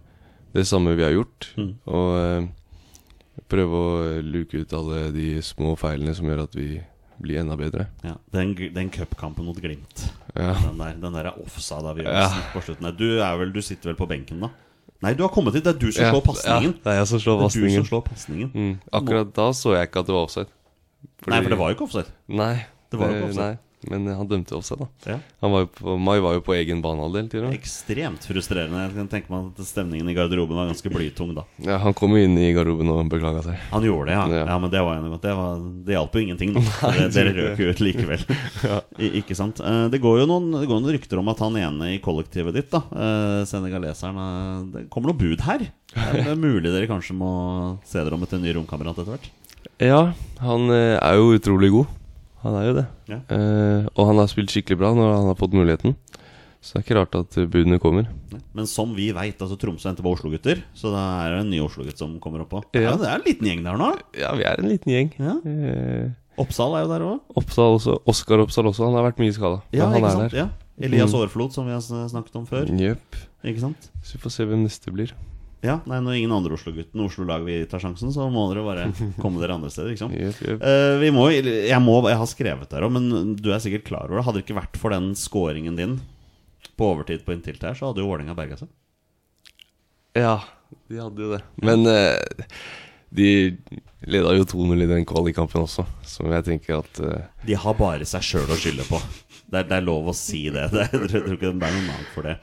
det samme vi har gjort. Mm. Og prøve å luke ut alle de små feilene som gjør at vi blir enda bedre. Ja, Den, den cupkampen mot Glimt. Ja. Den der, den der offside-avgjørelsen Ja. på slutten. Du, vel, du sitter vel på benken, da? Nei, du har kommet hit. Det er du som Ja, slår pasningen. Ja, det er jeg som slår du pasningen. som slår pasningen. Mm. Akkurat da så jeg ikke at det var offside. Nei, for det var jo ikke offside. Nei, Det var jo ikke offside. Nei, men han dømte offside, da. Ja. Han var på, Mai var jo på egen banehalvdel til og. Ekstremt frustrerende. Jeg kan tenke meg at stemningen i garderoben var ganske blytung da. Ja, han kom jo inn i garderoben og beklaga seg. Han gjorde det, ja. ja. Ja. men det var godt. Det, var, det hjalp jo ingenting. Da. Dere, dere røk jo ut likevel. I, ikke sant? Eh, Det går jo noen, det går noen rykter om at han ene i kollektivet ditt, da eh, senegaleseren eh, Det kommer noe bud her. Det er mulig dere kanskje må se dere om etter en ny romkamerat etter hvert. Ja, han er jo utrolig god. Han er jo det. Ja. Eh, og han har spilt skikkelig bra når han har fått muligheten. Så det er ikke rart at budene kommer. Men som vi veit, altså Tromsø endte på Oslo-gutter, så det er en ny Oslo-gutt som kommer oppå. Ja. Ja, det er en liten gjeng der nå. Ja, vi er en liten gjeng. Ja. Eh, Oppsal er jo der òg. Oppsal også. Oskar Oppsal også. Han har vært mye skada. Ja, han ikke er sant? der. Ja. Elias Mm. Aarflot, som vi har snakket om før. Yep. Ikke sant? Så vi får se hvem neste blir. Ja, nei, Når ingen andre Oslo-gutten Oslo-lag vil ta sjansen, så må dere bare komme dere andre steder. ikke sant? Yep. Eh, vi må, jeg, må, jeg har skrevet der òg, men du er sikkert klar over det. Hadde det ikke vært for den scoringen din på overtid på inntil her, så hadde jo Vålerenga berga seg. Ja, de hadde jo det. Men uh, de leda jo 2-0 i den kvalikkampen også, som jeg tenker at uh... De har bare seg sjøl å skylde på. Det er, det er lov å si det. det er, jeg tror ikke det er noe navn for det.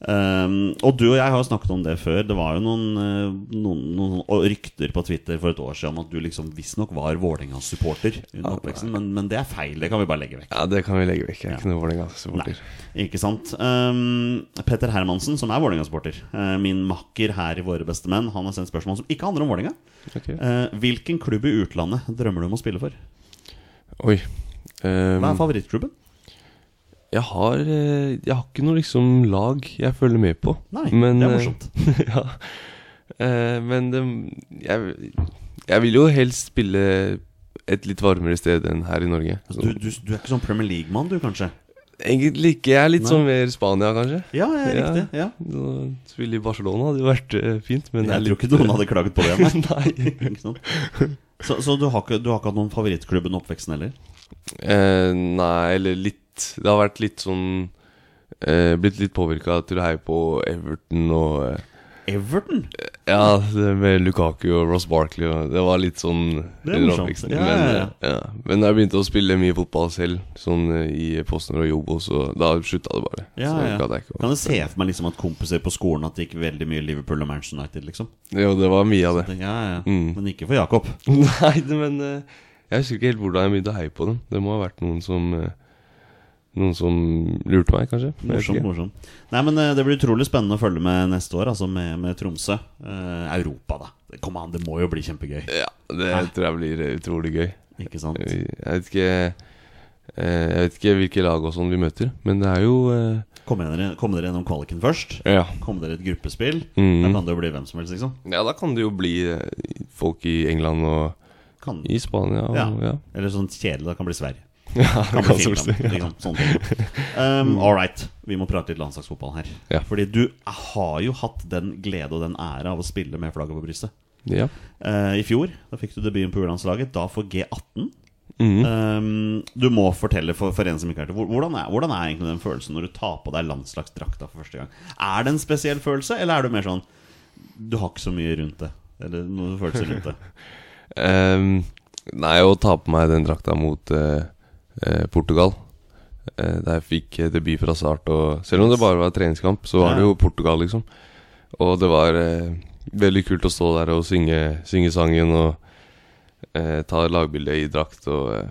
Um, og du og jeg har jo snakket om det før. Det var jo noen, eh, noen, noen rykter på Twitter for et år siden om at du liksom visstnok var Vålerenga-supporter under oppveksten. Men, men det er feil. Det kan vi bare legge vekk. Ja, det kan vi legge vekk. Jeg er ikke noen Vålerenga-supporter. Ikke sant. Um, Petter Hermansen, som er Vålerenga-supporter, uh, min makker her i Våre beste menn, han har sendt spørsmål som ikke handler om Vålerenga. Okay. Uh, hvilken klubb i utlandet drømmer du om å spille for? Oi. um... Hva er favorittklubben? Jeg har eh, Jeg har ikke noe liksom lag jeg følger med på. Nei, Men, det er eh, morsomt. ja. Eh, men det, jeg, jeg vil jo helst spille et litt varmere sted enn her i Norge. Altså, du, du, du er ikke sånn Premier League-mann, du, kanskje? Egentlig ikke. Jeg er litt Nei. sånn mer Spania, kanskje. Ja, ja, Ja. riktig. Ja. Å Spille i Barcelona hadde jo vært uh, fint, men er Jeg tror litt- ikke noen hadde klaget på det. Nei. Så, så du, har ikke, du har ikke hatt noen favorittklubb under oppveksten heller? Eh, nei, eller litt Det har vært litt sånn eh, Blitt litt påvirka til å heie på Everton og eh, Everton? Ja, med Lukaku og Ross Barkley og Det var litt sånn Det er morsomt. Ja, men, ja, ja. eh, ja. men da jeg begynte å spille mye fotball selv, sånn eh, i Postner og Jobo, så da slutta det bare. Ja, så ja. jeg Kan du se for meg liksom at kompiser på skolen At det gikk veldig mye Liverpool og Manchester United? liksom Jo, det var mye av det. Ja, ja. Mm. Men ikke for Jakob. Nei, men eh, jeg husker ikke helt hvordan jeg begynte å heie på dem. Det må ha vært noen som Noen som lurte meg, kanskje. Morsomt, morsomt. Nei, men eh, Det blir utrolig spennende å følge med neste år, altså med, med Tromsø. Eh, Europa, da. Kom an, det må jo bli kjempegøy. Ja, det Hæ? tror jeg blir utrolig gøy. Ikke sant? Jeg vet ikke eh, Jeg vet ikke hvilke lag og sånn vi møter, men det er jo eh, Kom dere, kom dere gjennom kvaliken først? Ja. Kom dere et gruppespill? Mhm. Da kan det jo bli hvem som helst, liksom. Ja, da kan det jo bli eh, folk i England og Kan, i Spania og Ja. ja. Eller sånn kjedelig, da kan det bli Sverige. Ja, det kan Finland. ja. Um, all right, vi må prate litt landslagsfotball her. Ja. Fordi du har jo hatt den glede og den ære av å spille med flagget på brystet. Ja. Uh, I fjor da fikk du debuten på U-landslaget, da for G18. Mm. Um, du må fortelle for, for en som ikke har det hvordan er, hvordan er egentlig den følelsen når du tar på deg landslagsdrakta for første gang? Er det en spesiell følelse, eller er du mer sånn Du har ikke så mye rundt det? Eller noen følelser rundt det? um, nei, å ta på meg den drakta mot eh, Portugal eh, Da fikk eh, debut fra start og Selv om det bare var treningskamp, så var det jo Portugal, liksom. Og det var eh, veldig kult å stå der og synge, synge sangen og eh, ta lagbilde i drakt. Og eh,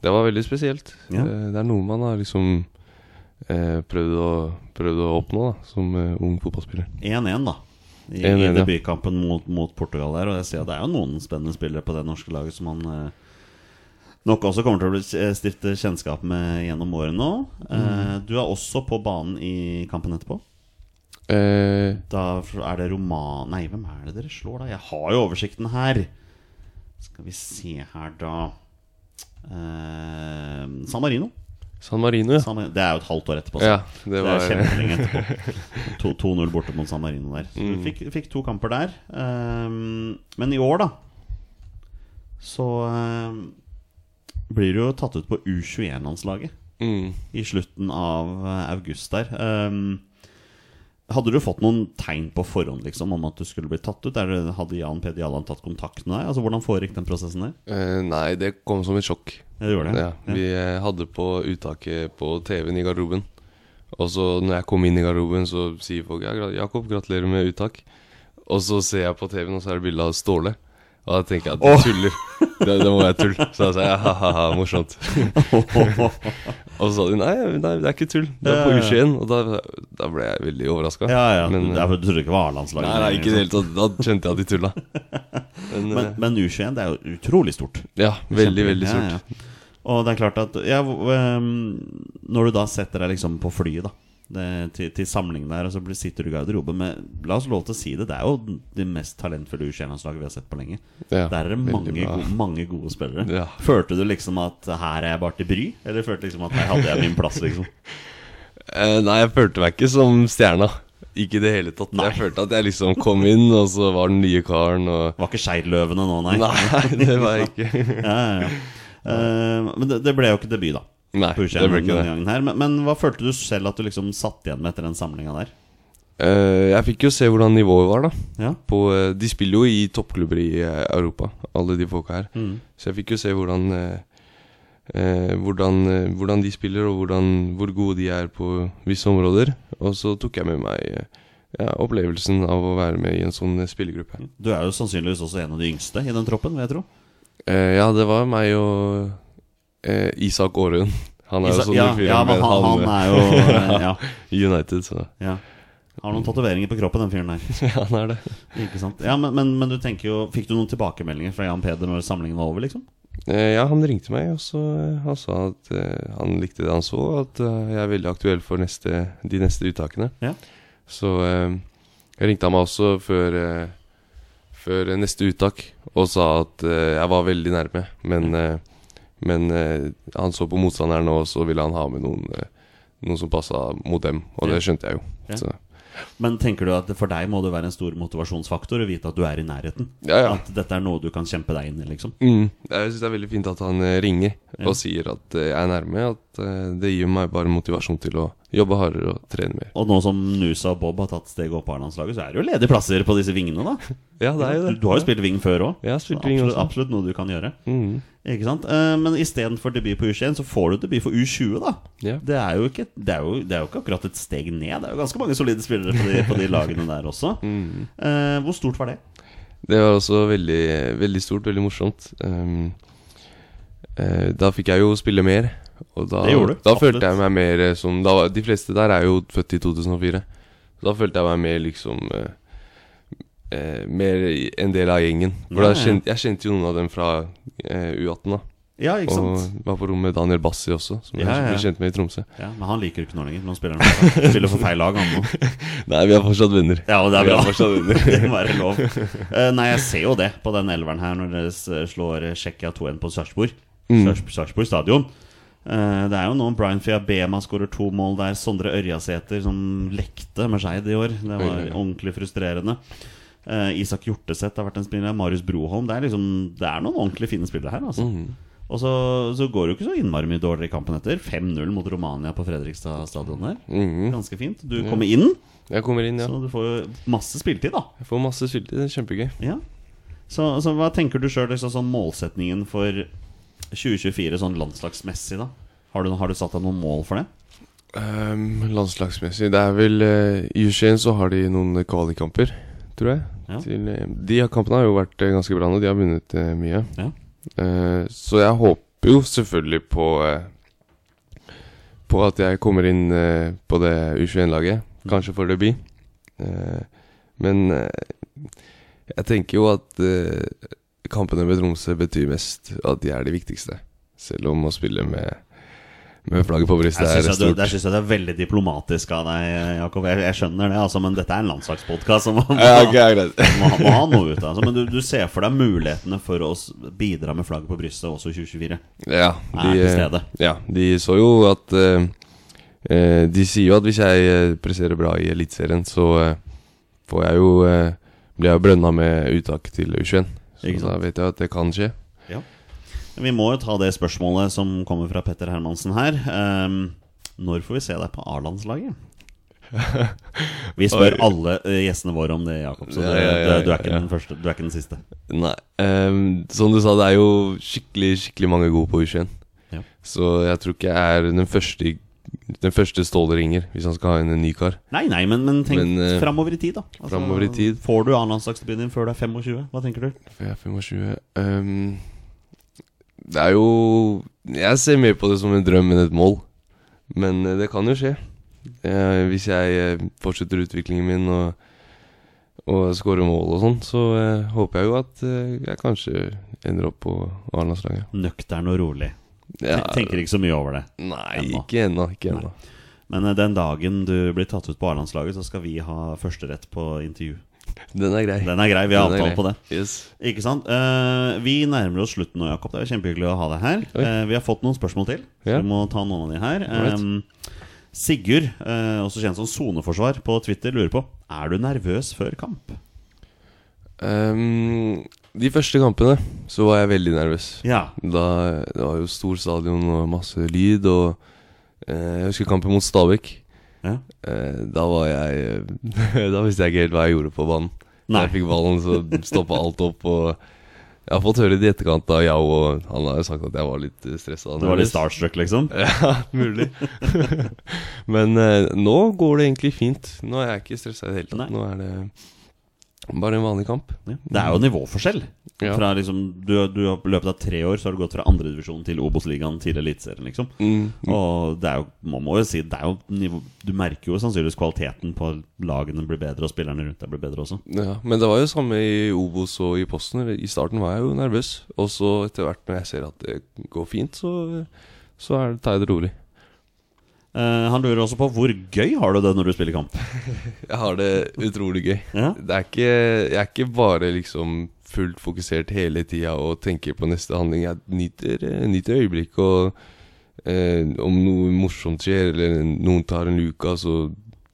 det var veldig spesielt. Ja. Eh, det er noe man har liksom eh, prøvd, å, prøvd å oppnå da som eh, ung fotballspiller. 1-1, da. I, 1-1, i debutkampen mot, mot Portugal der. Og jeg ser at det er jo noen spennende spillere på det norske laget som man eh, nok også kommer til å bli eh, stifte kjennskap med gjennom året nå. Eh, Mm. du er også på banen i kampen etterpå. Uh, Da er det Roman... Nei, hvem er det dere slår, da? Jeg har jo oversikten her. Skal vi se her, da uh, San Marino. San Marino, ja. San Marino. Det er jo et halvt år etterpå. så Ja, det det, var er kjempelenge etterpå. 2-0 borte mot San Marino der. Så Mm. du fikk, fikk to kamper der. Ehm, men i år, da, så ehm, blir jo tatt ut på U21-landslaget mm. i slutten av eh, august der. Um, hadde du fått noen tegn på forhånd liksom om at du skulle bli tatt ut? Eller det, hadde Jan Peder Jalland tatt kontakt med deg? Altså Hvordan foregikk den prosessen der? Uh, nei, det kom som et sjokk. Ja, det gjorde det? Ja, vi ja. hadde på uttaket på TV-en i garderoben. Og så når jeg kom inn i garderoben, så sier folk ja, 'Jakob, gratulerer med uttak'. Og så ser jeg på TV-en, og så er det bilde av Ståle. Og da tenker jeg at du tuller. Det, det må være tull. Så da sa jeg ha-ha-ha, morsomt. og så sa de nei, nei, det er ikke tull. Det er på Ja, ja, ja. U21. Og da, da ble jeg veldig overraska. Ja, ja. Men, du, du trodde ikke det var A-landslaget? Nei, nei, ikke i det liksom. hele tatt. Da kjente jeg at de tulla. Men, Men, men U21 det er jo utrolig stort. ja, veldig, veldig stort. ja. Og det er klart at ja, ehm, Når du da setter deg liksom på flyet da det, til, til samling der, og så sitter du i garderoben med La oss lov til å si det, det er jo det mest talentfulle U21-landslaget vi har sett på lenge. Ja, Der er det mange, gode, mange gode spillere. Ja. Følte du liksom at her er jeg bare til bry? Eller følte liksom at her hadde jeg min plass, liksom? Eh, nei, jeg følte meg ikke som stjerna. Ikke i det hele tatt. Jeg følte at jeg liksom kom inn, og så var den nye karen, og Var ikke Skeidløvene nå, nei? Nei, det var jeg ikke. Ja. Eh, men det, det ble jo ikke debut, da. Nei, det U21 ble ikke det. her. Men, men hva følte du selv at du liksom satt igjen med etter den samlinga der? Uh, jeg fikk jo se hvordan nivået var, da. Ja. På, eh, de spiller jo i toppklubber i eh, Europa, alle de folka her. Mm. Så jeg fikk jo se hvordan uh, hvordan, uh, hvordan de spiller, og hvordan, hvor gode de er på visse områder. Og så tok jeg med meg ja, opplevelsen av å være med i en sånn spillergruppe. Du er jo sannsynligvis også en av de yngste i den troppen, vil jeg tro. Ja, det var meg og eh, Isak Aarøen. Han er Isak, jo sånn ja, ja, men han, han er jo eh, ja, United, så ja. Har noen tatoveringer på kroppen, den fyren der. ja, han er det. Ikke sant? Ja, men, men, men du tenker jo Fikk du noen tilbakemeldinger fra Jan Peder når samlingen var over, liksom? Eh, ja, han ringte meg, og så eh, han sa at eh, han likte det han så, at eh, jeg er veldig aktuell for neste, de neste uttakene. Ja. Så eh, jeg ringte han meg også før, eh, før neste uttak og sa at eh, jeg var veldig nærme, men, eh, men eh, han så på motstanderen, og så ville han ha med noen, eh, noen som passa mot dem, og Ja. det skjønte jeg jo. Ja. Men tenker du at for deg må det være en stor motivasjonsfaktor å vite at du er i nærheten? ja, ja. At dette er noe du kan kjempe deg inn i, liksom? Mm. Jeg syns det er veldig fint at han eh, ringer og sier at eh, jeg er nærme. At eh, det gir meg bare motivasjon til å jobbe hardere og trene mer. Og nå som Nusa og Bob har tatt steget opp på A-landslaget, så er det jo ledige plasser på disse vingene, da. Ja, det er jo det. Du, du har jo spilt ving før òg. Absolutt, absolutt noe du kan gjøre. Mm. Ikke sant? Eh, Men istedenfor debut på U21, så får du debut for U20, da. Ja. Det er, ikke, det, er jo, det er jo ikke akkurat et steg ned. Det er jo ganske mange solide spillere på de, på de lagene der også. Mm. Eh, hvor stort var det? Det var også veldig, veldig stort, veldig morsomt. Um, uh, da fikk jeg jo spille mer. Og da, Det gjorde du, da følte jeg meg mer som da, De fleste der er jo født i 2004. Så da følte jeg meg mer liksom eh, eh, Mer en del av gjengen. For Ja, ja. kjente, jeg kjente jo noen av dem fra eh, U18. da Ja, ikke sant? Og var på rom med Daniel Bassi også, som Ja, jeg ble kjent med i Tromsø. Ja, Men han liker ikke nå lenger. Nå spiller han spiller for feil lag, han nå. Nei, vi er fortsatt venner. Ja, og det er Vi bra. er fortsatt venner. det må være lov. Uh, nei, jeg ser jo det på den elveren her når dere slår Tsjekkia 2-1 på Sarpsborg. Mm. Sarpsborg stadion. Eh, det er jo noen Brian Fiabema skårer to mål der. Sondre Ørjasæter som lekte med Skeid i år. Det var ordentlig frustrerende. Eh, Isak Hjorteseth har vært en spiller. Marius Broholm. Det er liksom Det er noen ordentlig fine spillere her. Altså. Mm. Og så, så går det jo ikke så innmari mye dårligere i kampen etter. 5-0 mot Romania på Fredrikstad stadion der. Mm. Ganske fint. Du kommer inn, Jeg kommer inn, ja. så du får jo masse spilletid, da. Jeg får masse spilletid. Det kjempegøy. Ja. Så, så hva tenker du sjøl liksom, sånn målsetningen for 2024 sånn landslagsmessig, da? Har du, har du satt deg noen mål for det? Um, landslagsmessig Det er vel uh, I U21 så har de noen kvalikkamper, tror jeg. Ja. Til, eh, de kampene har jo vært eh, ganske bra nå. De har vunnet uh, mye. Ja. Uh, så jeg håper jo selvfølgelig på uh, På at jeg kommer inn på det U21-laget. Kanskje for debut. Men jeg tenker jo at kampene med Tromsø betyr mest. At de er de viktigste. Selv om å spille med, med flagget på brystet er jeg, du, der syns jeg det er veldig diplomatisk av deg, Jakob. Jeg, jeg skjønner det, altså, men dette er en landslagspodkast som må, Ja, okay, må, må ha noe ut av altså, Men du, du ser for deg mulighetene for å bidra med flagget på brystet også i 2024? Ja, til eh, ja, de så jo at eh, eh, De sier jo at hvis jeg presserer bra i Eliteserien, så eh, får jeg jo eh, blir jeg jo brønna med uttak til U21. Så da vet jeg at det kan skje. Vi må jo ta det spørsmålet som kommer fra Petter Hermansen her. Um, når får vi se deg på A-landslaget? Vi spør alle eh, gjestene våre om det, Jakob. Så ja, du, du er første, du er ikke den siste. Nei. Um, som du sa, det er jo skikkelig skikkelig mange gode på U21. Ja. Så jeg tror ikke jeg er den første Den første Ståle ringer hvis han skal ha en ny kar. Nei, nei, men, men tenk Men, uh, framover i tid, da. Altså, i tid. Får du A-landslagsdebuten din før du er 25? Hva tenker du? Før jeg er 25 Ehm, Det er jo Jeg ser mer på det som en drøm enn et mål. Men eh, det kan jo skje. Eh, hvis jeg eh, fortsetter utviklingen min og, og scorer mål og sånn, så eh, håper jeg jo at eh, jeg kanskje ender opp på A-landslaget. Nøktern og rolig. Ja, Tenker ikke så mye over det. Nei, ennå. ikke ennå. Ikke ennå. Men eh, den dagen du blir tatt ut på A-landslaget, så skal vi ha førsterett på intervju. Den er grei. Den er grei. Vi har avtale på det. Yes. Ikke sant? Uh, vi nærmer oss slutten nå, Jakob. Det er kjempehyggelig å ha deg her. Eh, vi har fått noen spørsmål til. Så vi må ta noen av de her. Eh, Sigurd, uh, også kjent som Soneforsvar, på Twitter lurer på Er du nervøs før kamp. Um, de første kampene så var jeg veldig nervøs. Ja. Da, det var jo stor stadion og masse lyd, og jeg husker kampen mot Stabæk. Ja. Eh, da var jeg Da visste jeg ikke helt hva jeg gjorde på banen. Da jeg fikk ballen, så stoppa alt opp. Og jeg har fått høre det i etterkant av Yao, og han har jo sagt at jeg var litt stressa. Du var litt starstruck, liksom? Ja, mulig. Men eh, nå går det egentlig fint. Nå er jeg ikke stressa i det hele tatt. Nå er det bare en vanlig kamp. Ja. Det er jo nivåforskjell. Ja. Fra liksom, du, du har løpet av tre år så har du gått fra andredivisjon til Obos-ligaen til Eliteserien, liksom. Mm. Og det er jo, man må jo si, det er jo nivå, Du merker jo sannsynligvis kvaliteten på lagene blir bedre, og spillerne rundt deg blir bedre også. Ja, men det var jo samme i Obos og i Posten. I starten var jeg jo nervøs. Og så etter hvert når jeg ser at det går fint, så, så er det, tar jeg det rolig. Eh, han lurer også på hvor gøy har du det når du spiller kamp? Jeg har det utrolig gøy. Ja. Det er ikke, jeg er ikke bare liksom fullt fokusert hele tida og tenker på neste handling. Jeg nyter, eh, nyter øyeblikk, og eh, om noe morsomt skjer, eller noen tar en luka, så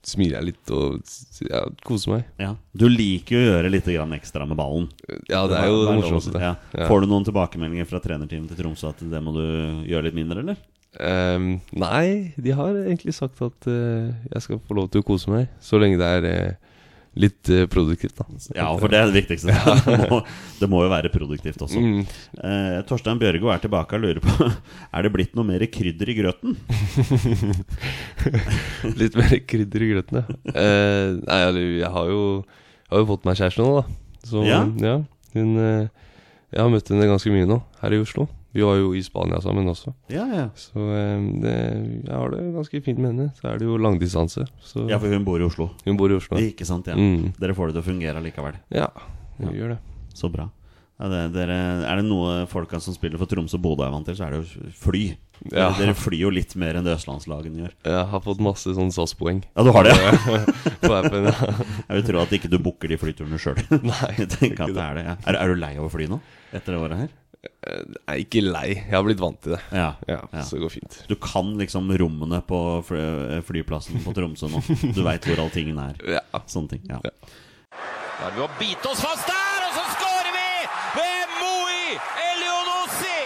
smiler jeg litt og ja, koser meg. Ja. Du liker å gjøre litt grann ekstra med ballen. Ja, det er jo det morsomste. Ja. Får du noen tilbakemeldinger fra trenerteamet til Tromsø at det må du gjøre litt mindre, eller? Ehm, nei, de har egentlig sagt at uh, jeg skal få lov til å kose meg, så lenge det er uh, litt uh, produktivt, da. Ja, for det er det viktigste. Det må, det må jo være produktivt også. Mm. Torstein Bjørgo er tilbake og lurer på Er det blitt noe mer krydder i grøten. Litt mer krydder i grøten, ja. Nei, jeg har jo, jeg har jo fått meg kjæreste nå, da. Så Ja? ja, hun Jeg har møtt henne ganske mye nå, her i Oslo. Vi var jo i Spania sammen også. Ja, ja. Så eh, det, jeg har det ganske fint med henne. Så er det jo langdistanse. Så ja, for hun bor i Oslo. hun bor i Oslo. Ikke sant? ja Mm. Dere får det til å fungere likevel. Ja, vi Ja. gjør det. Så bra. Ja, det, dere, er det noe folka som spiller for Tromsø og Bodø er vant til, så er det jo fly. Ja. Dere flyr jo litt mer enn det østlandslagene gjør. Jeg har fått masse sånn SAS-poeng. Ja, du har det? På appen, ja. Jeg vil tro at ikke du booker de flyturene sjøl. Er det. Ja. Er, er du lei av å fly nå? Etter det året her? Jeg er ikke lei. Jeg har blitt vant til det. Ja. Ja, Ja. Så det går fint. Du kan liksom rommene på flyplassen på Tromsø nå. Du veit hvor alltingen er. Ja. Sånne ting. Ja. Ja. Da er det å bite oss fast der, og så skårer vi ved Moi Elionossi!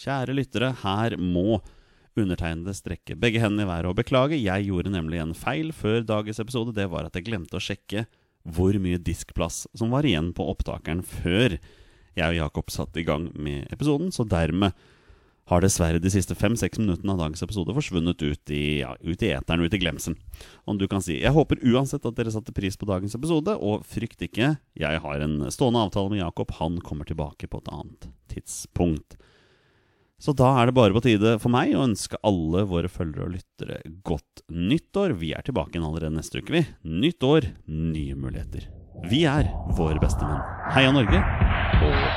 Kjære lyttere, her må undertegnede strekke begge hendene i været og beklage. Jeg gjorde nemlig en feil før dagens episode. Det var at jeg glemte å sjekke hvor mye diskplass som var igjen på opptakeren før jeg og Jakob satte i gang med episoden. Så dermed har dessverre de siste fem-seks minuttene av dagens episode forsvunnet ut i, ja, ut i eteren, ut i glemsen. Om du kan si. Jeg håper uansett at dere satte pris på dagens episode, og frykt ikke, jeg har en stående avtale med Jakob. Han kommer tilbake på et annet tidspunkt. Så da er det bare på tide for meg å ønske alle våre følgere og lyttere godt nyttår. Vi er tilbake igjen allerede neste uke, vi. Nytt år, nye muligheter. Vi er våre beste menn. Heia Norge, 哦